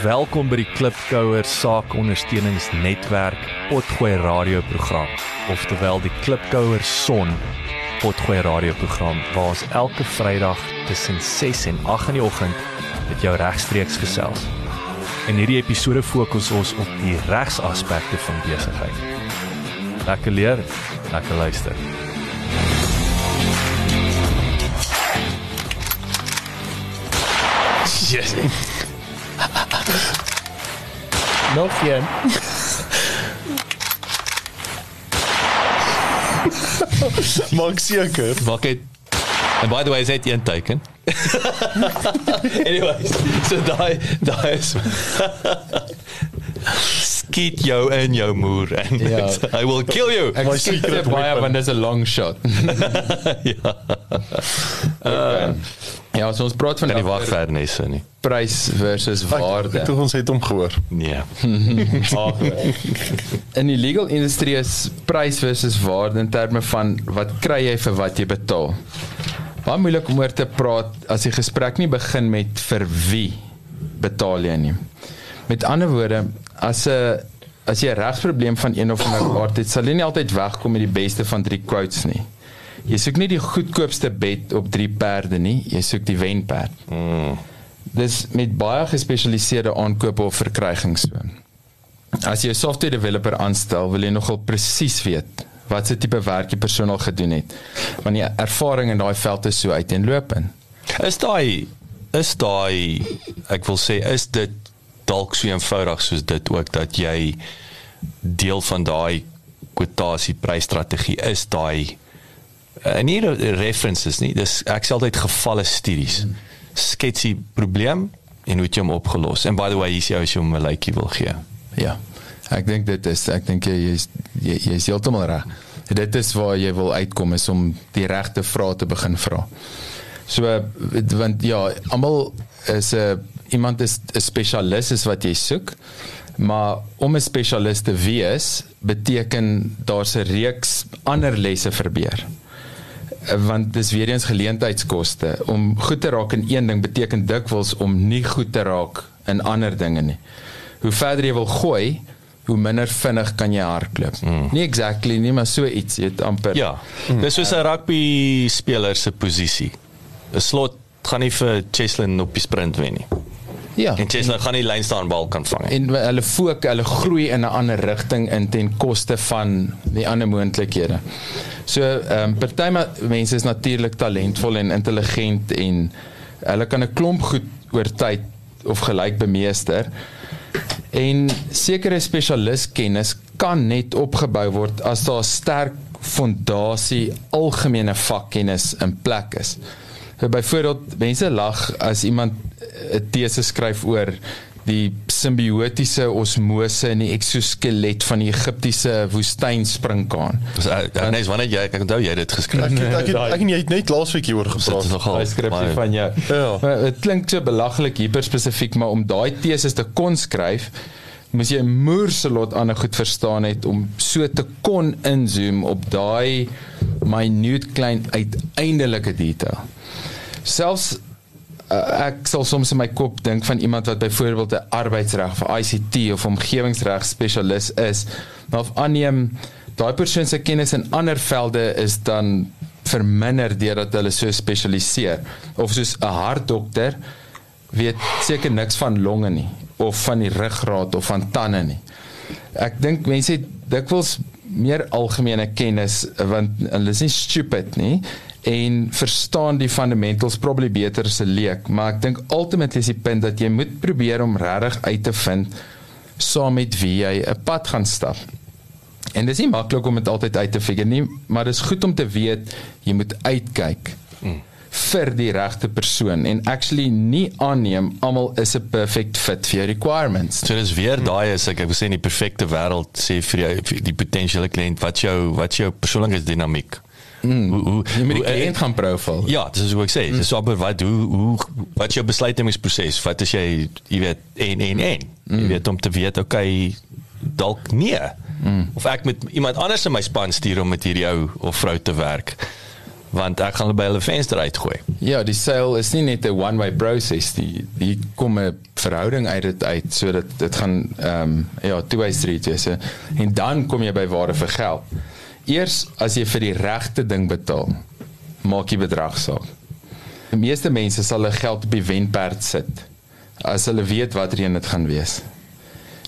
Welkom by die Klipkouer Saakondersteuningsnetwerk Potgooi radioprogram, oftewel die Klipkouer Son Potgooi radioprogram waar ons elke Vrydag tussen 6 en 8 in die oggend met jou regstreeks gesels. In hierdie episode fokus ons op die regsaspekte van besigheid. Lekker leer, lekker luister. Yes. Een. Maak seker. Maak dit And by the way, is dit een teken? Anyways, so daai daai is skiet jou in jou moer en Ja. I will kill you. Ek skiet dit baie want dit is 'n long shot. ja. Uh, ja, so ons praat van Kan nie wag vir Nesse nie. prys versus waarde. Ek dink ons het hom gehoor. Nee. In die legal industrie is prys versus waarde in terme van wat kry jy vir wat jy betaal. Baie moeilik om oor te praat as die gesprek nie begin met vir wie betaal jy nie. Met ander woorde, as 'n as jy 'n regsprobleem van een of ander aard het, sal jy nie altyd wegkom met die beste van drie quotes nie. Jy soek nie die goedkoopste bed op drie perde nie, jy soek die wenperd. Mm. Dis met baie gespesialiseerde aankope of verkrygings so. As jy 'n software developer aanstel, wil jy nogal presies weet wat se tipe werk die persoon al gedoen het. Want die ervaring in daai veld is so uiteenlopend. Is daai is daai ek wil sê is dit dalk so eenvoudig soos dit ook dat jy deel van daai kwotasie prysstrategie is daai en nie re- references nie dis ek sê altyd gevalle studies sketsie probleem en hoe jy hom opgelos en by the way hier is jy as jy hom 'n lykie wil gee Ja. Ek dink dit is ek dink jy is jy, jy is heeltemal reg. Dit is waar jy wil uitkom is om die regte vrae te begin vra. So want ja, almal is 'n uh, iemand is 'n spesialis is wat jy soek. Maar om 'n spesialis te wees beteken daar's 'n reeks ander lesse verbeur. Want dis weer eens geleentheidskoste. Om goed te raak in een ding beteken dikwels om nie goed te raak in ander dinge nie. Hoe verder jy wil gooi, hoe minder vinnig kan jy hardloop. Mm. Nie exactly nie, maar so iets, jy het amper. ja dis soos 'n rugby speler se posisie 'n slot gaan nie vir Cheslin op die sprint wen nie Ja. en Cheslin gaan nie lyn staan bal kan vang nie en hulle fook hulle groei in 'n ander rigting in ten koste van die ander moontlikhede. So ehm um, party mense is natuurlik talentvol en intelligent en hulle kan 'n klomp goed oor tyd of gelyk bemeester. En sekere spesialistkennis kan net opgebou word as daar 'n sterk fondasie algemene vakkennis in plek is. Byvoorbeeld mense lag as iemand 'n tese skryf oor die simbiotiese osmose in die eksoskelet van die Egiptiese woestynsprinkaan. Dis uh, nee, wanneer jy ek onthou jy het dit geskryf. Ek ek Daai- ek en jy het net laasweek hieroor Dit is gepraat. nogal Daai skripsie van jou. Ja. Dit klink so belaglik hiperspesifiek, maar om daai teses te kon skryf, moes jy 'n moerselot ander goed verstaan het om so te kon inzoom op daai minute klein uiteindelike detail. Selfs uh, ek sal soms in my kop dink van iemand wat byvoorbeeld 'n arbeidsreg vir ICT of omgewingsreg spesialis is, maar of aanneem daai persoon se kennis in ander velde is dan verminder deurdat hulle so spesialiseer. Of soos 'n hartdokter weet seker niks van longe nie of van die ruggraat of van tande nie. Ek dink mense het dikwels meer algemene kennis want hulle is nie stupid nie en verstaan die fundamentals probably beter as 'n leek, maar ek dink ultimately is die punt dat jy moet probeer om regtig uit te vind saam met wie jy 'n pad gaan stap. En dis nie maklik om dit altyd uit te figure nie, maar dis goed om te weet jy moet uitkyk mm. vir die regte persoon en actually nie aanneem almal is 'n perfect fit vir jou requirements. So dis weer mm. daai is ek ek wil sê in die perfekte wêreld sê vir jou vir die potensiële kliënt wat jou wat jou persoonlike dinamiek Mm. Hoe hoe jy met die kliënt gaan profil. Ja, dis is hoe ek sê. Mm. Dis amper wat hoe hoe wat jou besluitnemingsproses, wat as jy jy weet en en en mm. jy weet om te weet okay dalk nee. Mm. Of ek met iemand anders in my span stuur om met hierdie ou of vrou te werk want ek gaan hulle by hulle venster uitgooi. Ja, die sale is nie net 'n one way process die die kom 'n verhouding uit dit uit sodat dit gaan ehm um, ja, two way street is en dan kom jy by waarde vir geld. Eers as jy vir die regte ding betaal, maak jy bedrag saak. Die meeste mense sal hulle geld op die wenperd sit as hulle weet watter een dit gaan wees.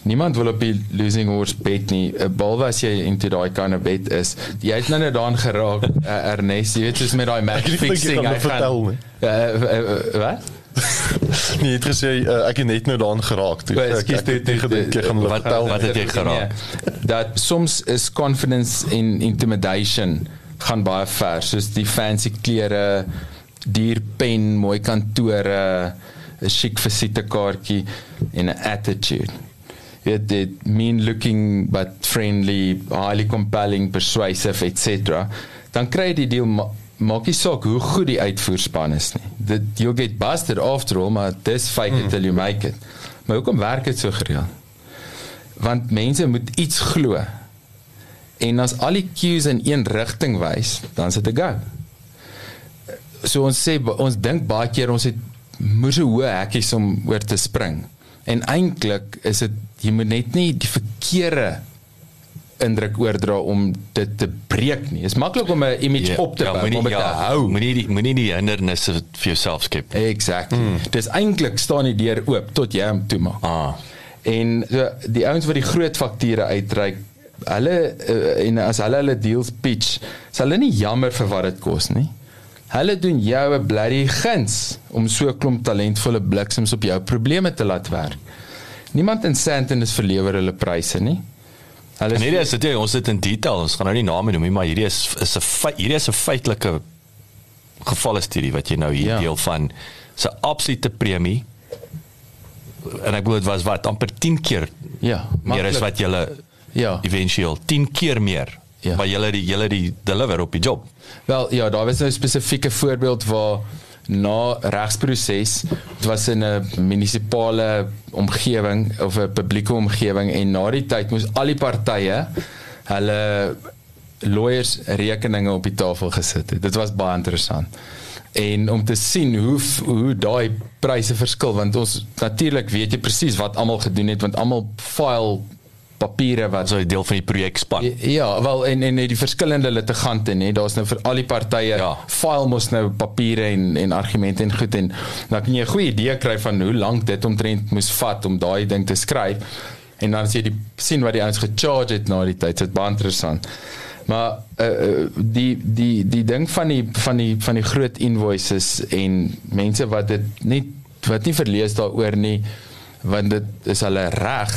Niemand wil op die losing horse bet nie. 'n Behalwe as jy into daai kind of bet is. Jy het nou net daan geraak, uh, Ernest, jy weet soos met daai match fixing. Ek vertel nie. Uh, uh, uh, wat? nee, het gesê uh, ek het net nou daaraan geraak. Toe, ek ek het gedink ek gaan hulle vertel wat het jy geraak. Dat soms is confidence in intimidation gaan baie ver, soos die fancy klere, duur pen, mooi kantore, 'n chic visitekaartjie en 'n attitude. Ja, dit mean looking but friendly, highly compelling, persuasive, etc. Dan kry jy die deal maak nie saak hoe goed die uitvoerspan is nie. Dit you get busted after all, maar dis fake mm. until you make it. Maar hoekom werk dit so gereeld? Want mense moet iets glo. En as al die cues in een rigting wys, dan sit dit go. So ons sê ons dink baie keer ons het moes so hoë hekkies om oor te spring. En eintlik is dit jy moet net nie die verkeerde indruk oordra om dit te breek nie. Is maklik om 'n image ja, op te ja, bou, om dit ja, te hou. Moenie die moenie die hindernisse vir jouself skep. Exactly. Mm. Dis eintlik staan die deur oop tot jy hom toemaak. Ah. En so die ouens wat die groot fakture uitreik, hulle uh, en as hulle hulle deals pitch, sal hulle nie jammer vir wat dit kos nie. Hulle doen jou 'n bloody guns om so 'n klomp talentvolle bliksems op jou probleme te laat werk. Niemand in Sandton is verlewer hulle pryse nie. Hulle hierdie is dit ons sit in detail ons gaan nou nie name noem nie maar hierdie is is 'n hierdie is 'n feitelike gevalle studie wat jy nou hier ja. deel van. Se absolute premie. En ek glo dit was wat amper 10 keer ja meer is wat jy ja. eventueel 10 keer meer. Ja. wat jy die jy die deliver op die job. Wel ja daar was nou 'n spesifieke voorbeeld waar na regsproses dit was in 'n munisipale omgewing of 'n publieke omgewing en na die tyd moes al die partye hulle lawyers rekeninge op die tafel gesit het. Dit was baie interessant. En om te sien hoe hoe daai pryse verskil want ons natuurlik weet jy presies wat almal gedoen het want almal file papiere wat so 'n deel van die projek span. Ja, wel en en die verskillende litigante nê, daar's nou vir al die partye ja. file mos nou papiere en en argumente en goed en dan kan jy 'n goeie idee kry van hoe lank dit omtrent moes vat om daai ding te skryf. En dan as jy die sien wat die ouens gecharge het na die tyd, dit baie interessant. Maar uh, die die die ding van die van die van die groot invoices en mense wat dit nie wat nie verlees daaroor nie want dit is hulle reg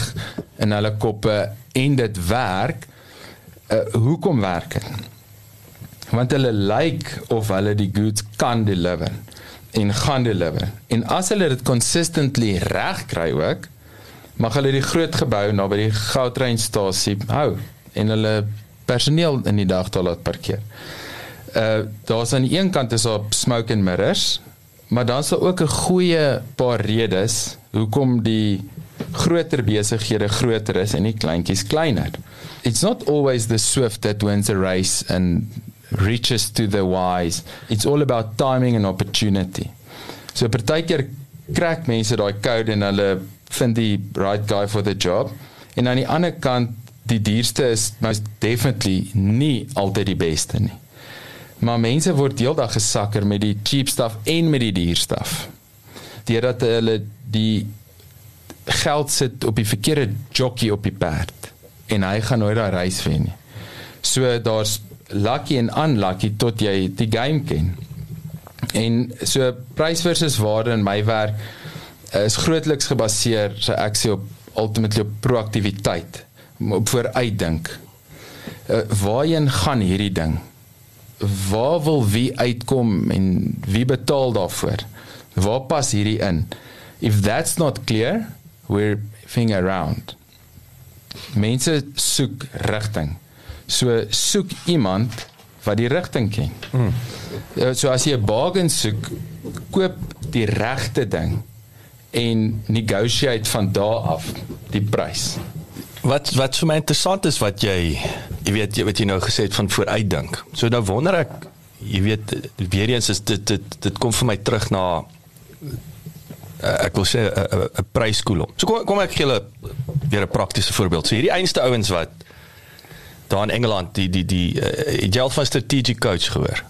in hulle koppe en dit werk. Uh, hoekom werk dit? Want hulle lyk like of hulle die goods kan deliver en gaan deliver. En as hulle dit consistently reg kry ook, mag hulle die groot gebou naby die goudtreinstasie hou en hulle personeel in die dag daar laat parkeer. Uh daar's aan die een kant is daar smoke and mirrors, maar dan's daar ook 'n goeie paar redes hoekom die groter besighede groter is en die kleintjies kleiner. It's not always the swift that wins a race and reaches to the wise. It's all about timing and opportunity. So partykeer krak mense daai code en hulle vind die right guy for the job. En aan die ander kant die duurste is most definitely nie altyd die beste nie. Maar mense word heeldag gesakker met die cheap stuff en met die duur stuff. Deurdat hulle die geld sit op die verkeerde jockey op die perd en hy gaan nooit daai reis wen nie. So daar's lucky en unlucky tot jy die game ken. En so prys versus waarde in my werk is grootliks gebaseer so ek sê op ultimately op proaktiwiteit, op vooruitdink. Uh, waarheen gaan hierdie ding? Waar wil wie uitkom en wie betaal daarvoor? Waar pas hierdie in? If that's not clear, we're fing around. Mense soek rigting. So soek iemand wat die rigting ken. Mm. So as jy 'n bargain soek, koop die regte ding en negotiate van daar af die prys. Wat wat vir my interessant is wat jy jy weet wat jy nou gesê het van vooruitdink. So nou wonder ek jy weet weer eens is dit dit dit kom vir my terug na uh, ek wil sê 'n pryskoolom. So kom kom ek gee julle weer 'n praktiese voorbeeld. So hierdie einste ouens wat daar in Engeland die die die uh, jy al van strategic coach gehoor.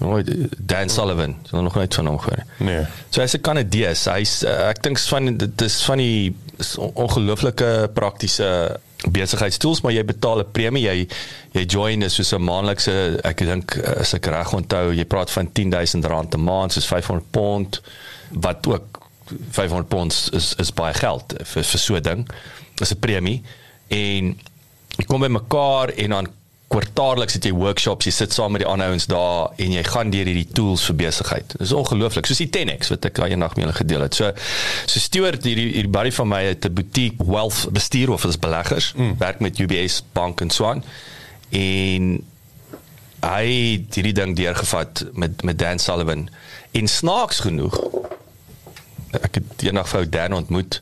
Nooit Dan Sullivan, so nog nooit van hom gehoor. Nee. So hy's 'n Kanadees. Hy's uh, ek dink van dit is van die ongelooflike praktiese besigheidstools maar jy betaal 'n premie. Jy jy join is soos 'n maandelikse ek dink as ek reg onthou jy praat van 10000 rand 'n maand soos 500 pond wat ook 500 pond is is baie geld vir vir so 'n ding is 'n premie. En jy kom by mekaar en dan kwartaalliks het jy workshops, jy sit saam met die ander ouens daar en jy gaan deur hierdie tools vir besigheid. Dit is ongelooflik, soos die 10X wat ek daai eendag met julle gedeel het. So so Stuart hierdie hierdie buddy van my het 'n boutique wealth bestuur of as beleggers, mm. werk met UBS bank en so aan. En hy het hierdie ding deurgevat met met Dan Sullivan in snaaks genoeg. Ek het eendag vir Dan ontmoet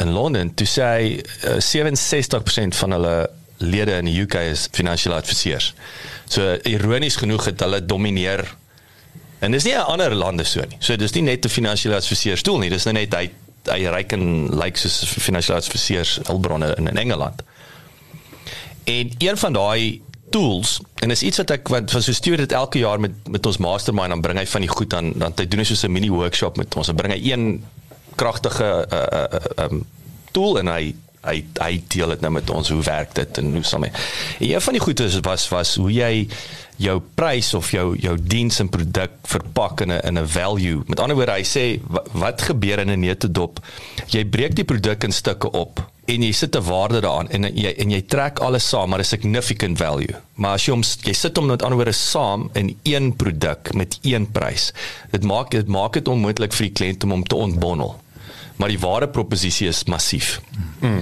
in Londen toe sê hy uh, 67% van hulle lede in die UK is finansiële adviseurs. So ironies genoeg het hulle domineer. En dis nie 'n ander lande so nie. So dis nie net 'n finansiële adviseurs tool nie, dis nou net hy hy reken lyk like soos finansiële adviseurs hulpbronne in, in Engeland. En een van daai tools en is iets wat ek wat van so stuur dit elke jaar met met ons mastermind dan bring hy van die goed aan dan hy doen hy so 'n mini workshop met ons. Dan bring hy een kragtige uh, uh, um tool en hy hy hy deel dit nou met ons hoe werk dit en hoe sal my. En een van die goeie was was hoe jy jou prys of jou jou diens en produk verpak in 'n in 'n value. Met ander woorde, hy sê wat gebeur in 'n neutedop? Jy breek die produk in stukke op en jy sit 'n waarde daaraan en jy en jy trek alles saam maar 'n significant value. Maar as jy hom jy sit hom met ander woorde saam in een produk met een prys. Dit maak dit maak dit onmoontlik vir die kliënt om hom te ontbondel maar die ware proposisie is massief. Mm.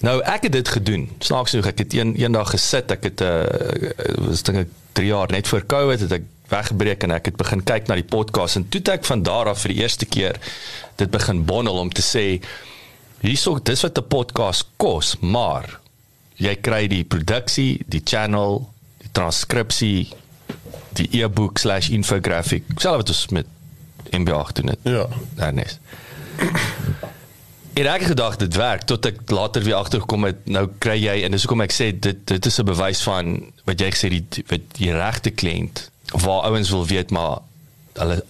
Nou ek het dit gedoen. Snaaks genoeg ek het een eendag gesit, ek het 'n uh, was dinge 3 jaar net voor Covid het ek weggebreek en ek het begin kyk na die podcast en toe ek van daar af vir die eerste keer dit begin bondel om te sê hierso dis wat 'n podcast kos, maar jy kry die produksie, die channel, die transkripsie, die e-book/infographic. Selfs wat ons met MB8 doen dit. Ja. Daarnes. En ek gedag dit werk tot ek later weer agtergekom het nou kry jy en dis hoekom ek sê dit dit is 'n bewys van wat jy gesê die wat die regte kliënt waar ouens wil weet maar hulle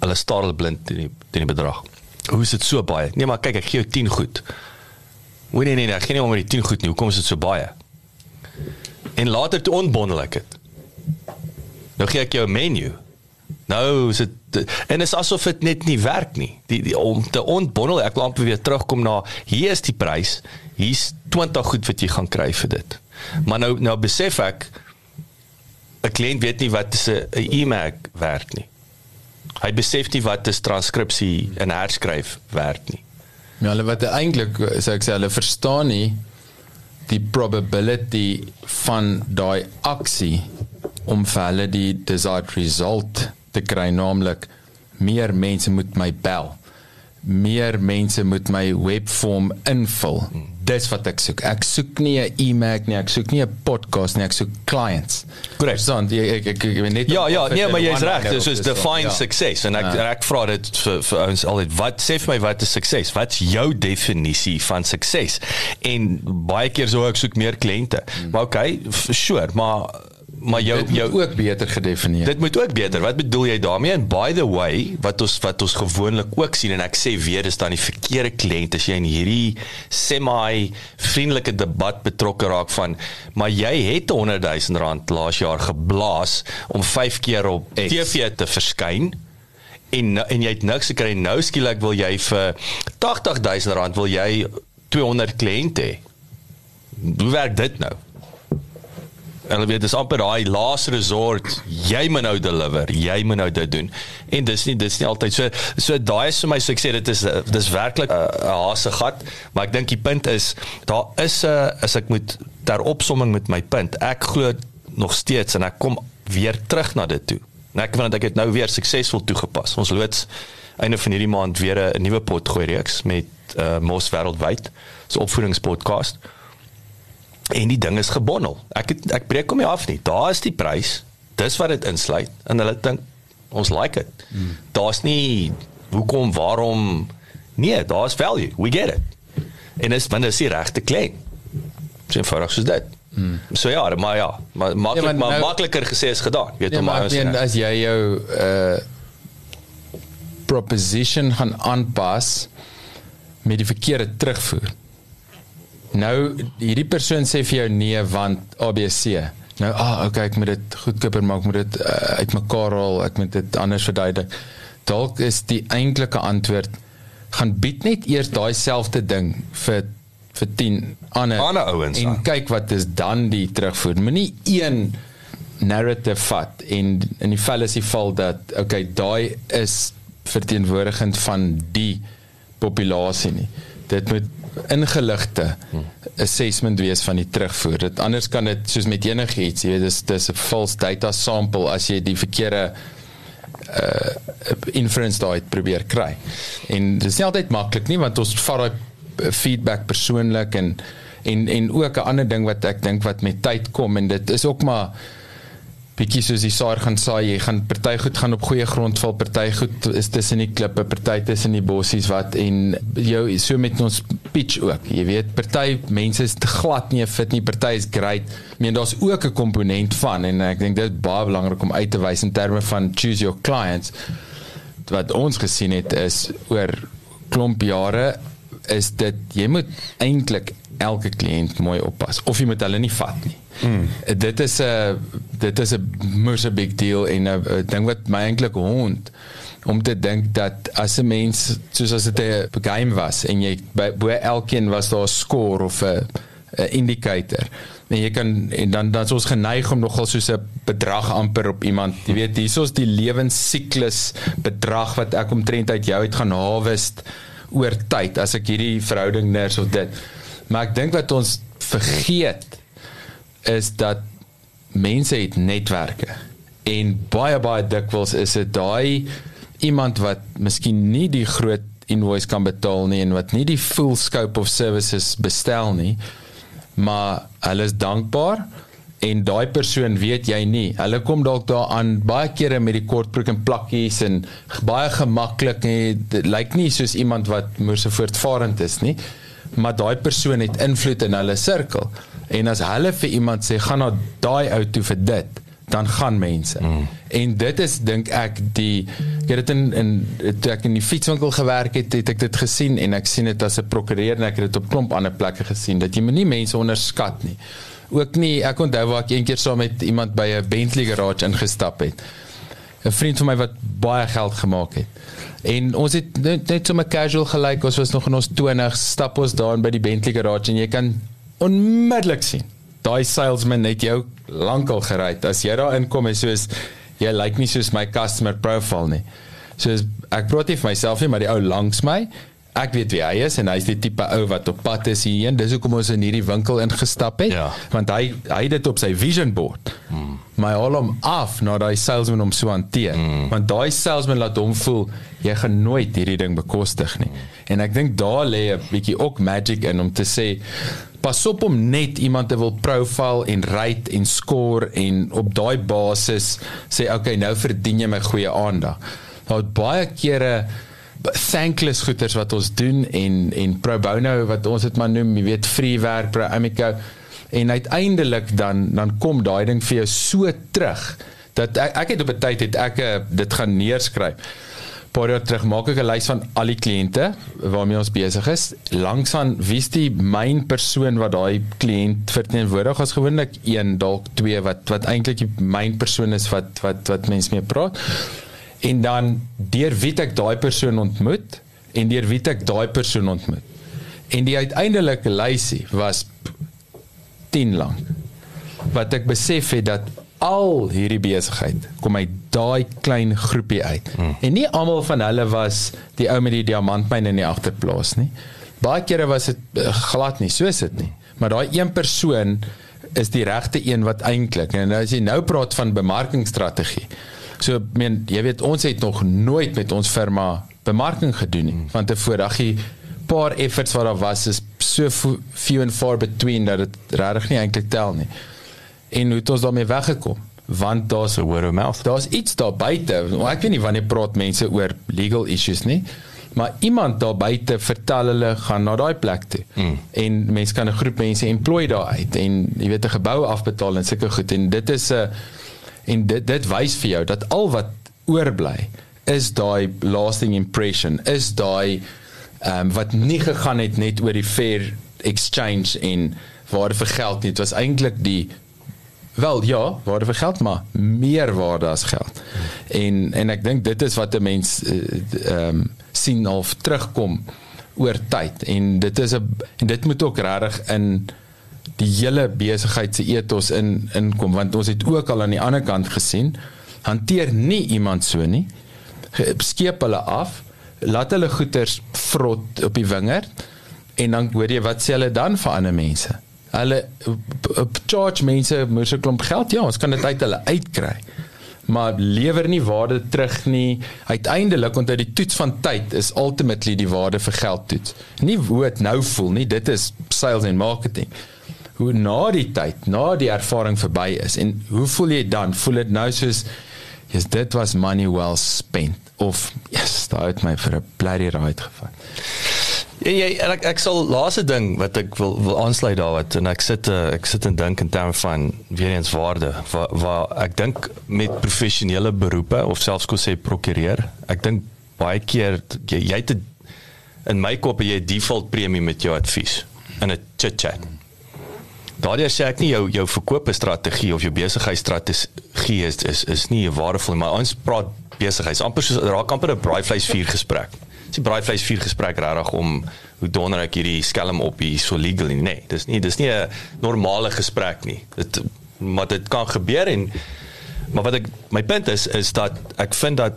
hulle staar blind in die in die bedrag. Hoe is dit so baie? Nee maar kyk ek gee jou 10 goed. Nee nee nee, ek gee nie om met die 10 goed nie. Hoekom is dit so baie? En later toe onbondel ek dit. Nou gee ek jou 'n menu. Nou is dit en is asof dit net nie werk nie. Die, die om te ontbondel, ek wil amper weer terugkom na hier is die prys. Hier's 20 goed wat jy gaan kry vir dit. Maar nou nou besef ek 'n kliënt weet nie wat 'n e-mag werd nie. Hy besef nie wat 'n transkripsie en herskryf werd nie. Ja, hulle wat eintlik sê ek sê hulle verstaan nie die probability van daai aksie om vir hulle die desired result te kry naamlik meer mense moet my bel meer mense moet my webform invul. Dis wat ek soek. Ek soek nie 'n e-mail nie ek soek nie 'n podcast nie ek soek clients. Korrek dan ek ek ek net ja ja nee maar jy's reg dis is define ja. success en ek ja. ek vra dit vir vir ons altyd wat sê vir my wat is sukses wat's jou definisie van sukses en baie keer sou ek soek meer kliënte. Hmm. maar okay sure maar maar jou dit moet jou ook beter gedefinieer. Dit moet ook beter. Wat bedoel jy daarmee? And by the way, wat ons wat ons gewoonlik ook sien en ek sê weer is dan die verkeerde kliënt as jy in hierdie semi vriendelike debat betrokke raak van maar jy het 100 000 rand laas jaar geblaas om 5 keer op X. TV te verskyn en en jy het niks gekry nou skielik wil jy vir 80 000 rand wil jy 200 kliënte hê. Hoe werk dit nou? Hulle weet dis amper daai last resort. Jy moet nou deliver. Jy moet nou dit doen. En dis nie dis nie altyd so so daai is vir my so ek sê dit is eh, dis werklik 'n uh, haase gat, maar ek dink die punt is daar is 'n uh, as ek moet ter opsomming met my punt. Ek glo nog steeds en ek kom weer terug na dit toe. En ek vind dat ek dit nou weer suksesvol toegepas. Ons loods einde van hierdie maand weer 'n nuwe pot gooi reeks met uh, Mos wêreldwyd. So opvoedingspodcast. En die ding is gebondel. Ek het, ek breek hom nie af nie. Daar is die prys. Dis wat dit insluit en hulle dink ons like dit. Hmm. Daar's nie hoekom, waarom nee, daar's value. We get it. En is binne is die regte klein. So eenvoudig soos dit. Hmm. So ja, maar ja, maar maklik Ja, ja, maar maar nou- makliker gesê as gedaan. Weet Ja, hoe maar maar meen as jy jou uh proposition gaan aanpas met die verkeerde terugvoer. Nou hierdie persoon sê vir jou nee want ABC. Nou ah okay, ek moet dit goedkoper maak, moet dit uh, uitmekaar haal, ek moet dit anders verduidelik. Dalk is die eintlike antwoord gaan bied net eers daai selfde ding vir vir 10 ander Ander ouens en aan. kyk wat is dan die terugvoer. Moenie een narrative vat en in die fallacy val dat okay, daai is verteenwoordigend van die populasie nie. Dit moet ingeligte assessment wees van die terugvoer. Dit anders kan dit soos met enigiets, jy weet dis dis 'n false data sample as jy die verkeerde uh inference daai probeer kry. En dis nie altyd maklik nie want ons vat daai feedback persoonlik en en en ook 'n ander ding wat ek dink wat met tyd kom en dit is ook maar bietjie soos die saar gaan saai, jy gaan party goed gaan op goeie grond val, party goed is tussen die klippe, party tussen die bossies wat en jou so met ons pitch ook. Jy weet, party mense is te glad nie fit nie, party is great. Ek meen daar's ook 'n komponent van en ek dink dit is baie belangrik om uit te wys in terme van choose your clients. Wat ons gesien het is oor klomp jare is dit jy moet eintlik elke kliënt mooi oppas of jy moet hulle nie vat nie. Mm. Dit is 'n dit is 'n moeë big deal en 'n ding wat my eintlik hond om te dink dat as 'n mens soos as dit 'n game was en jy by bo elkeen was daar 'n score of 'n 'n indicator en jy kan en dan dan is ons geneig om nogal soos 'n bedrag amper op iemand jy weet hiersoos die lewensiklus bedrag wat ek omtrent uit jou uit gaan harvest oor tyd as ek hierdie verhouding ners of dit. Maar ek dink wat ons vergeet is dat mense het netwerke. En baie baie dikwels is dit daai iemand wat miskien nie die groot invoice kan betaal nie en wat nie die full scope of services bestel nie maar hulle is dankbaar en daai persoon weet jy nie. Hulle kom dalk daaraan baie kere met die kortbroek en plakkies en baie gemaklik nie. Dit lyk nie soos iemand wat moerse voortvarend is nie maar daai persoon het invloed in hulle sirkel en as hulle vir iemand sê gaan na daai ou toe vir dit dan gaan mense. Mm. En dit is dink ek die ek het dit in in toe ek in die fietswinkel gewerk het, het ek dit gesien en ek sien dit as 'n prokureur en ek het dit op klomp ander plekke gesien dat jy moenie mense onderskat nie. Ook nie ek onthou waar ek eendag saam met iemand by 'n Bentley garage ingestap het. 'n Vriend van my wat baie geld gemaak het. En ons het net, net so 'n casual gelyk, ons was nog in ons 20s, stap ons daar by die Bentley garage en jy kan onmiddellik sien daai salesman het jou lankal gery. As jy daar inkom en soos jy lyk like nie soos my customer profile nie. Soos ek praat nie vir myself nie, maar die ou langs my, ek weet wie hy is en hy's die tipe ou wat op pad is hierheen. Dis hoekom ons in hierdie winkel ingestap het, Ja. want hy hy het dit op sy vision board. Hmm. My al hom af na daai salesman om so hanteer, hmm. want daai salesman laat hom voel jy gaan nooit hierdie ding bekostig nie. En ek dink daar lê 'n bietjie ook magic in om te sê pas op om net iemand te wil profile en rate en score en op daai basis sê okay nou verdien jy my goeie aandag. Daar het baie kere thankless goeders wat ons doen en en pro bono wat ons dit maar noem, jy weet free werk, pro amico En uiteindelik dan dan kom daai ding vir jou so terug dat ek, ek het op 'n tyd het ek eh, dit gaan neerskryf. Paar jaar terug maak ek 'n lys van al die kliënte waarmee ons besig is. Langs aan wie's die myn persoon wat daai kliënt verteenwoordig as gewoonlik een dalk twee wat wat eintlik die myn persoon is wat wat wat mense mee praat. En dan deur wie ek daai persoon ontmoet en deur wie ek daai persoon ontmoet. En die uiteindelike lysie was 10 lank. Wat ek besef het dat al hierdie besigheid kom uit daai klein groepie uit. Hmm. En nie almal van hulle was die ou met die diamantmyn in die agterplaas nie. Baie kere was dit uh, glad nie, so is dit nie. Maar daai een persoon is die regte een wat eintlik en as jy nou praat van bemarkingstrategie. So men jy weet ons het nog nooit met ons firma bemarking gedoen nie. Want tevore ag jy paar efforts wat daar was is so few and far between dat dit regtig nie eintlik tel nie en hoe het ons daarmee weggekom? Want daar's 'n word of mouth. Daar's iets daar buite. Ek weet nie wanneer praat mense oor legal issues nie. Maar iemand daar buite vertel hulle gaan na daai plek toe. Mm. En mense kan 'n groep mense employ daar uit en jy weet 'n gebou afbetaal en sulke goed en dit is 'n en dit dit wys vir jou dat al wat oorbly is daai lasting impression. Is daai um, wat nie gegaan het net oor die fair exchange en waarde vir geld nie. Dit was eintlik die Wel ja, waarde vir geld maar meer waarde as geld. En en ek dink dit is wat 'n mens eh, ehm um, sien of terugkom oor tyd en dit is 'n en dit moet ook regtig in die hele besigheid se ethos in inkom want ons het ook al aan die ander kant gesien hanteer nie iemand so nie skeep hulle af laat hulle goeders vrot op die wingerd en dan hoor jy wat sê hulle dan vir ander mense? Hulle charge mense moes 'n klomp geld ja ons kan dit uit hulle uitkry maar lewer nie waarde terug nie. Uiteindelik onder die toets van tyd is ultimately die waarde vir geld toets. Nie hoe dit nou voel nie dit is sales en marketing hoe na die tyd na die ervaring verby is. En hoe voel jy dan? Voel dit nou soos yes dit was money well spent. Of yes daai het my vir 'n bloody ride gevat. Ja, ja ek ek sal laaste ding wat ek wil wil aansluit daar wat en ek sit uh, ek sit en dink in terme van weer eens waarde waar, waar ek dink met professionele beroepe of selfs kos sê prokureur ek dink baie keer jy, jy het in my kop jy default premie met jou advies in 'n chit chat Daardie sê ek nie jou jou verkoopstrategie of jou besigheidsstrategie is is is nie waardevol maar ons praat besigheids amper so raak amper 'n braaivleisvuur gesprek is die braaivleis vier gesprek regtig om hoe donder ek hierdie skelm op hier so legal nie. Nee, dis nie dis nie 'n normale gesprek nie. Dit maar dit kan gebeur en maar wat ek my punt is is dat ek vind dat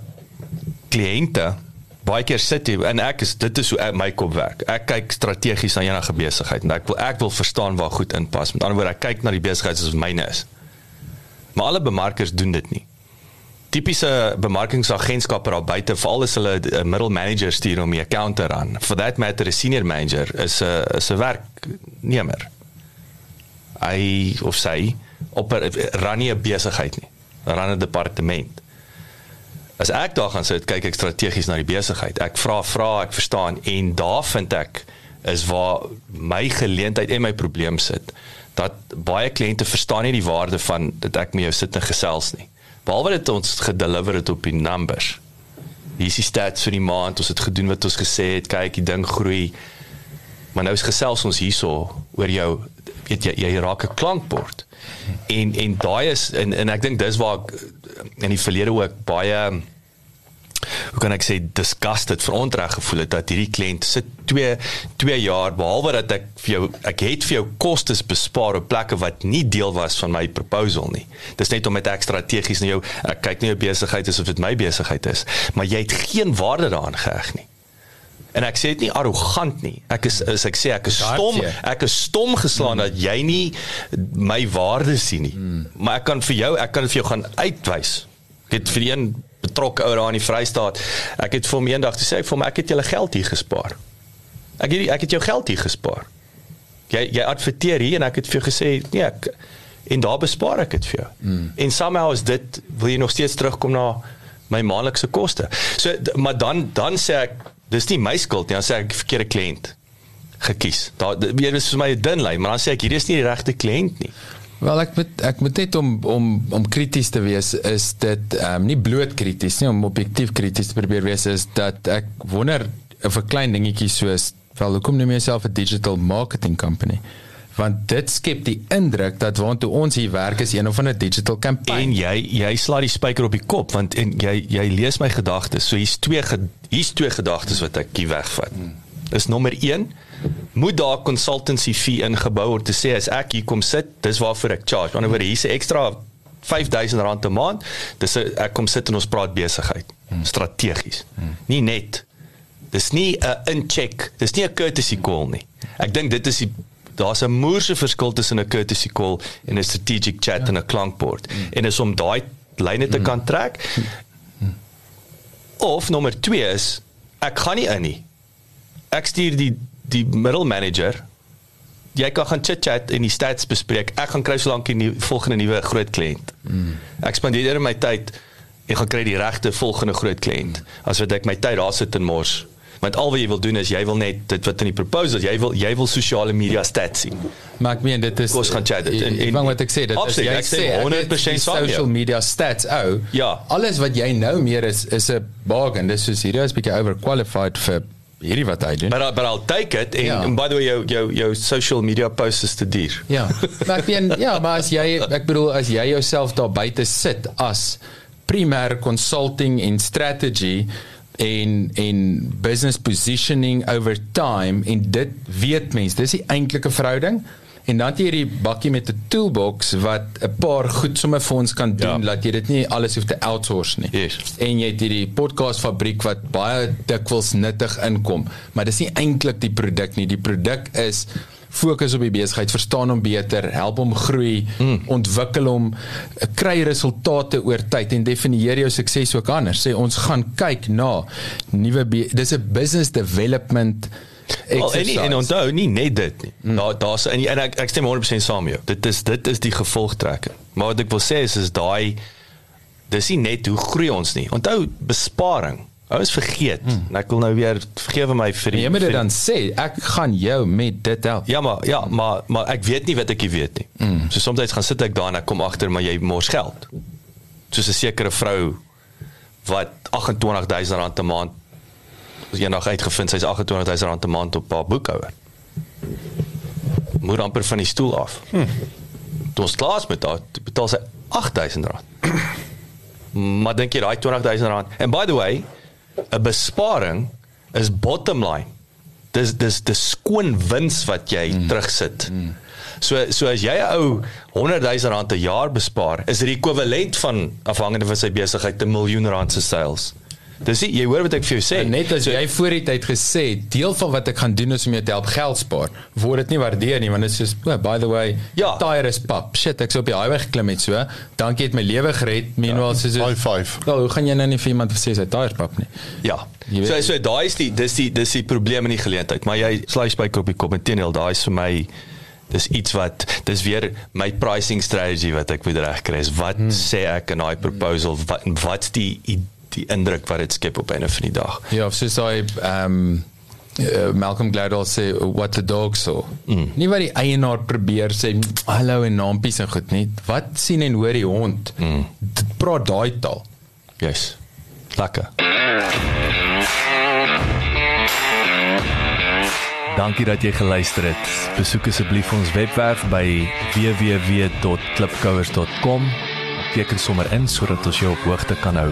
kliënte baie keer sit hier en ek is dit is hoe my kop werk. Ek kyk strategies na enige besigheid en ek wil ek wil verstaan waar goed inpas. Met ander woorde, ek kyk na die besigheid soos myne is. Maar alle bemarkers doen dit nie tipiese bemarkingsagentskappe daar buite veral as hulle 'n middle manager stuur om 'n account te run. For that matter 'n senior manager is 'n is 'n werknemer. Hy of sy op 'n run nie 'n besigheid nie. Run 'n departement. As ek daar gaan sit, kyk ek strategies na die besigheid. Ek vra vra, ek verstaan en daar vind ek is waar my geleentheid en my probleem sit. Dat baie kliënte verstaan nie die waarde van dit ek met jou sit en gesels nie behalwe dit ons gedeliver het op die numbers. Hier is die stats vir die maand, ons het gedoen wat ons gesê het, kyk, die ding groei. Maar nou is gesels ons hierso oor jou weet jy jy raak 'n klankbord. En en daai is en en ek dink dis waar ek in die verlede ook baie hoe kan ek sê disgusted verontreg gevoel het dat hierdie kliënt sit 2 2 jaar behalwe dat ek vir jou ek het vir jou kostes bespaar op plekke wat nie deel was van my proposal nie. Dis net om met ek strategies na jou ek kyk nie jou besigheid is of dit my besigheid is, maar jy het geen waarde daaraan geheg nie. En ek sê dit nie arrogant nie. Ek is as ek sê ek is stom, ek is stom geslaan mm. dat jy nie my waarde sien nie. Mm. Maar ek kan vir jou, ek kan vir jou gaan uitwys. Ek het vir een betrokke ou daar in die Vrystaat. Ek het vir hom eendag gesê ek vir hom ek het julle geld hier gespaar. Ek het ek het jou geld hier gespaar. Jy jy adverteer hier en ek het vir jou gesê nee ek en daar bespaar ek dit vir jou. Mm. En somehow is dit wil jy nog steeds terugkom na my maandelikse koste. So maar dan dan sê ek dis nie my skuld nie, dan sê ek verkeerde kliënt. gekies. Daar weer is vir my 'n dun lyn, maar dan sê ek hier is nie die regte kliënt nie. Wel ek moet ek moet net om om om krities te wees is dit ehm um, nie bloot krities nie om objektief krities te probeer wees is dat ek wonder of 'n klein dingetjie soos wel hoekom noem jy jouself 'n digital marketing company? Want dit skep die indruk dat waantoe ons hier werk is een of ander digital campaign. En jy jy slaat die spyker op die kop want en jy jy lees my gedagtes. So hier's twee hier's twee gedagtes wat ek hier wegvat. Dis nommer 1 moet daar consultancy fee ingebou word te sê as ek hier kom sit, dis waarvoor ek charge. Die ander hier's 'n ekstra R5000 'n maand. Dis 'n ek kom sit en ons praat besigheid. Strategies. Nie net Dis nie 'n incheck, dis nie 'n courtesy call nie. Ek dink dit is die daar's 'n moerse verskil tussen 'n courtesy call en 'n strategic chat ja. en 'n klankbord. Mm. En is om daai lyne te mm. kan trek. Mm. Of nommer 2 is ek gaan nie in nie. Ek stuur die die middle manager. Jy kan gaan chat en die stats bespreek. Ek gaan kry so lank die volgende nuwe groot kliënt. Mm. Ek spandeer my tyd en gaan kry die regte volgende groot kliënt. As wat ek my tyd daar sit en mors want al wat jy wil doen is jy wil net dit wat in die proposal jy wil jy wil sosiale media stats sien. Maar ek meen dit is ons gaan chat dit en en wat ek sê dit is jy sê 100% social media stats ou ja. alles wat jy nou meer is is 'n bargain. Dis soos hierdie is bietjie overqualified vir hierdie wat hy doen. But, I, but I'll take it en ja. by the way jou jou jou social media posts is te duur. Ja. Maar ek meen ja maar as jy ek bedoel as jy jouself daar buite sit as primêr consulting en strategy en en business positioning over time en dit weet mense dis die eintlike verhouding en dan het jy hierdie bakkie met 'n toolbox wat 'n paar goed sommer vir ons kan doen ja. dat jy dit nie alles hoef te outsource nie yes. en jy het hierdie podcast fabriek wat baie dikwels nuttig inkom maar dis nie eintlik die produk nie die produk is fokus op die besigheid, verstaan hom beter, help hom groei, mm. ontwikkel hom, kry resultate oor tyd en definieer jou sukses ook anders. Sê ons gaan kyk na nuwe dis 'n business development Well, en en onthou nie net dit nie. Mm. Daar daar's en, en ek ek stem 100% saam met jou. Dit is dit is die gevolgtrekking. Maar wat ek wil sê is is daai dis nie net hoe groei ons nie. Onthou besparing. Ou is vergeet. Hmm. Ek wil nou weer vergewe my vir die Jy moet dit dan sê, ek gaan jou met dit help. Ja, maar ja, maar maar ek weet nie wat ek weet nie. Hmm. So soms gaan sit ek daar en ek kom agter maar jy mors geld. Soos 'n sekere vrou wat 28000 rand 'n maand as jy nog uitgevind sy's 28000 rand 'n maand op haar boekhouer. Moet amper van die stoel af. Hmm. Toe ons klaar met haar, betaal sy 8000 rand. maar dink jy daai 20000 rand? And by the way, 'n besparing is bottom line. Dis dis dis skoon wins wat jy mm. terugsit. Mm. So so as jy 'n ou 100 000 rand 'n jaar bespaar, is dit ekwivalent van afhangende van sy besigheid 'n miljoen rand se sales. Dis jy hoor wat ek vir jou sê. En net as so, jy voor die tyd gesê, deel van wat ek gaan doen is om jou te help geld spaar. Word dit nie waardeer nie, want dit is soos, oh, by the way, ja. tire is pap. Shit, ek's op die highway geklim het so. Dankie het my lewe gered. Meanwhile ja. soos high five. Wel, hoe gaan jy nou nie vir iemand sê sy tire is pap nie? Ja. So so daai is die dis die dis die probleem in die geleentheid, maar jy slice by kopie kop en teenoor daai is vir my dis iets wat dis weer my pricing strategy wat ek moet regkry is wat hmm. sê ek in daai proposal wat wat's die die indruk wat dit skep op 'n of die dag. Ja, soos hy ehm um, uh, Malcolm Gladwell sê what the dog saw. Mm. Nie wat die eienaar probeer sê hallo en naampies en goed nie. Wat sien en hoor die hond? Mm. Dit praat daai taal. Yes. Lekker. Dankie dat jy geluister het. Besoek asseblief ons webwerf by www.klipkouers.com. Teken sommer in sodat ons jou op hoogte kan hou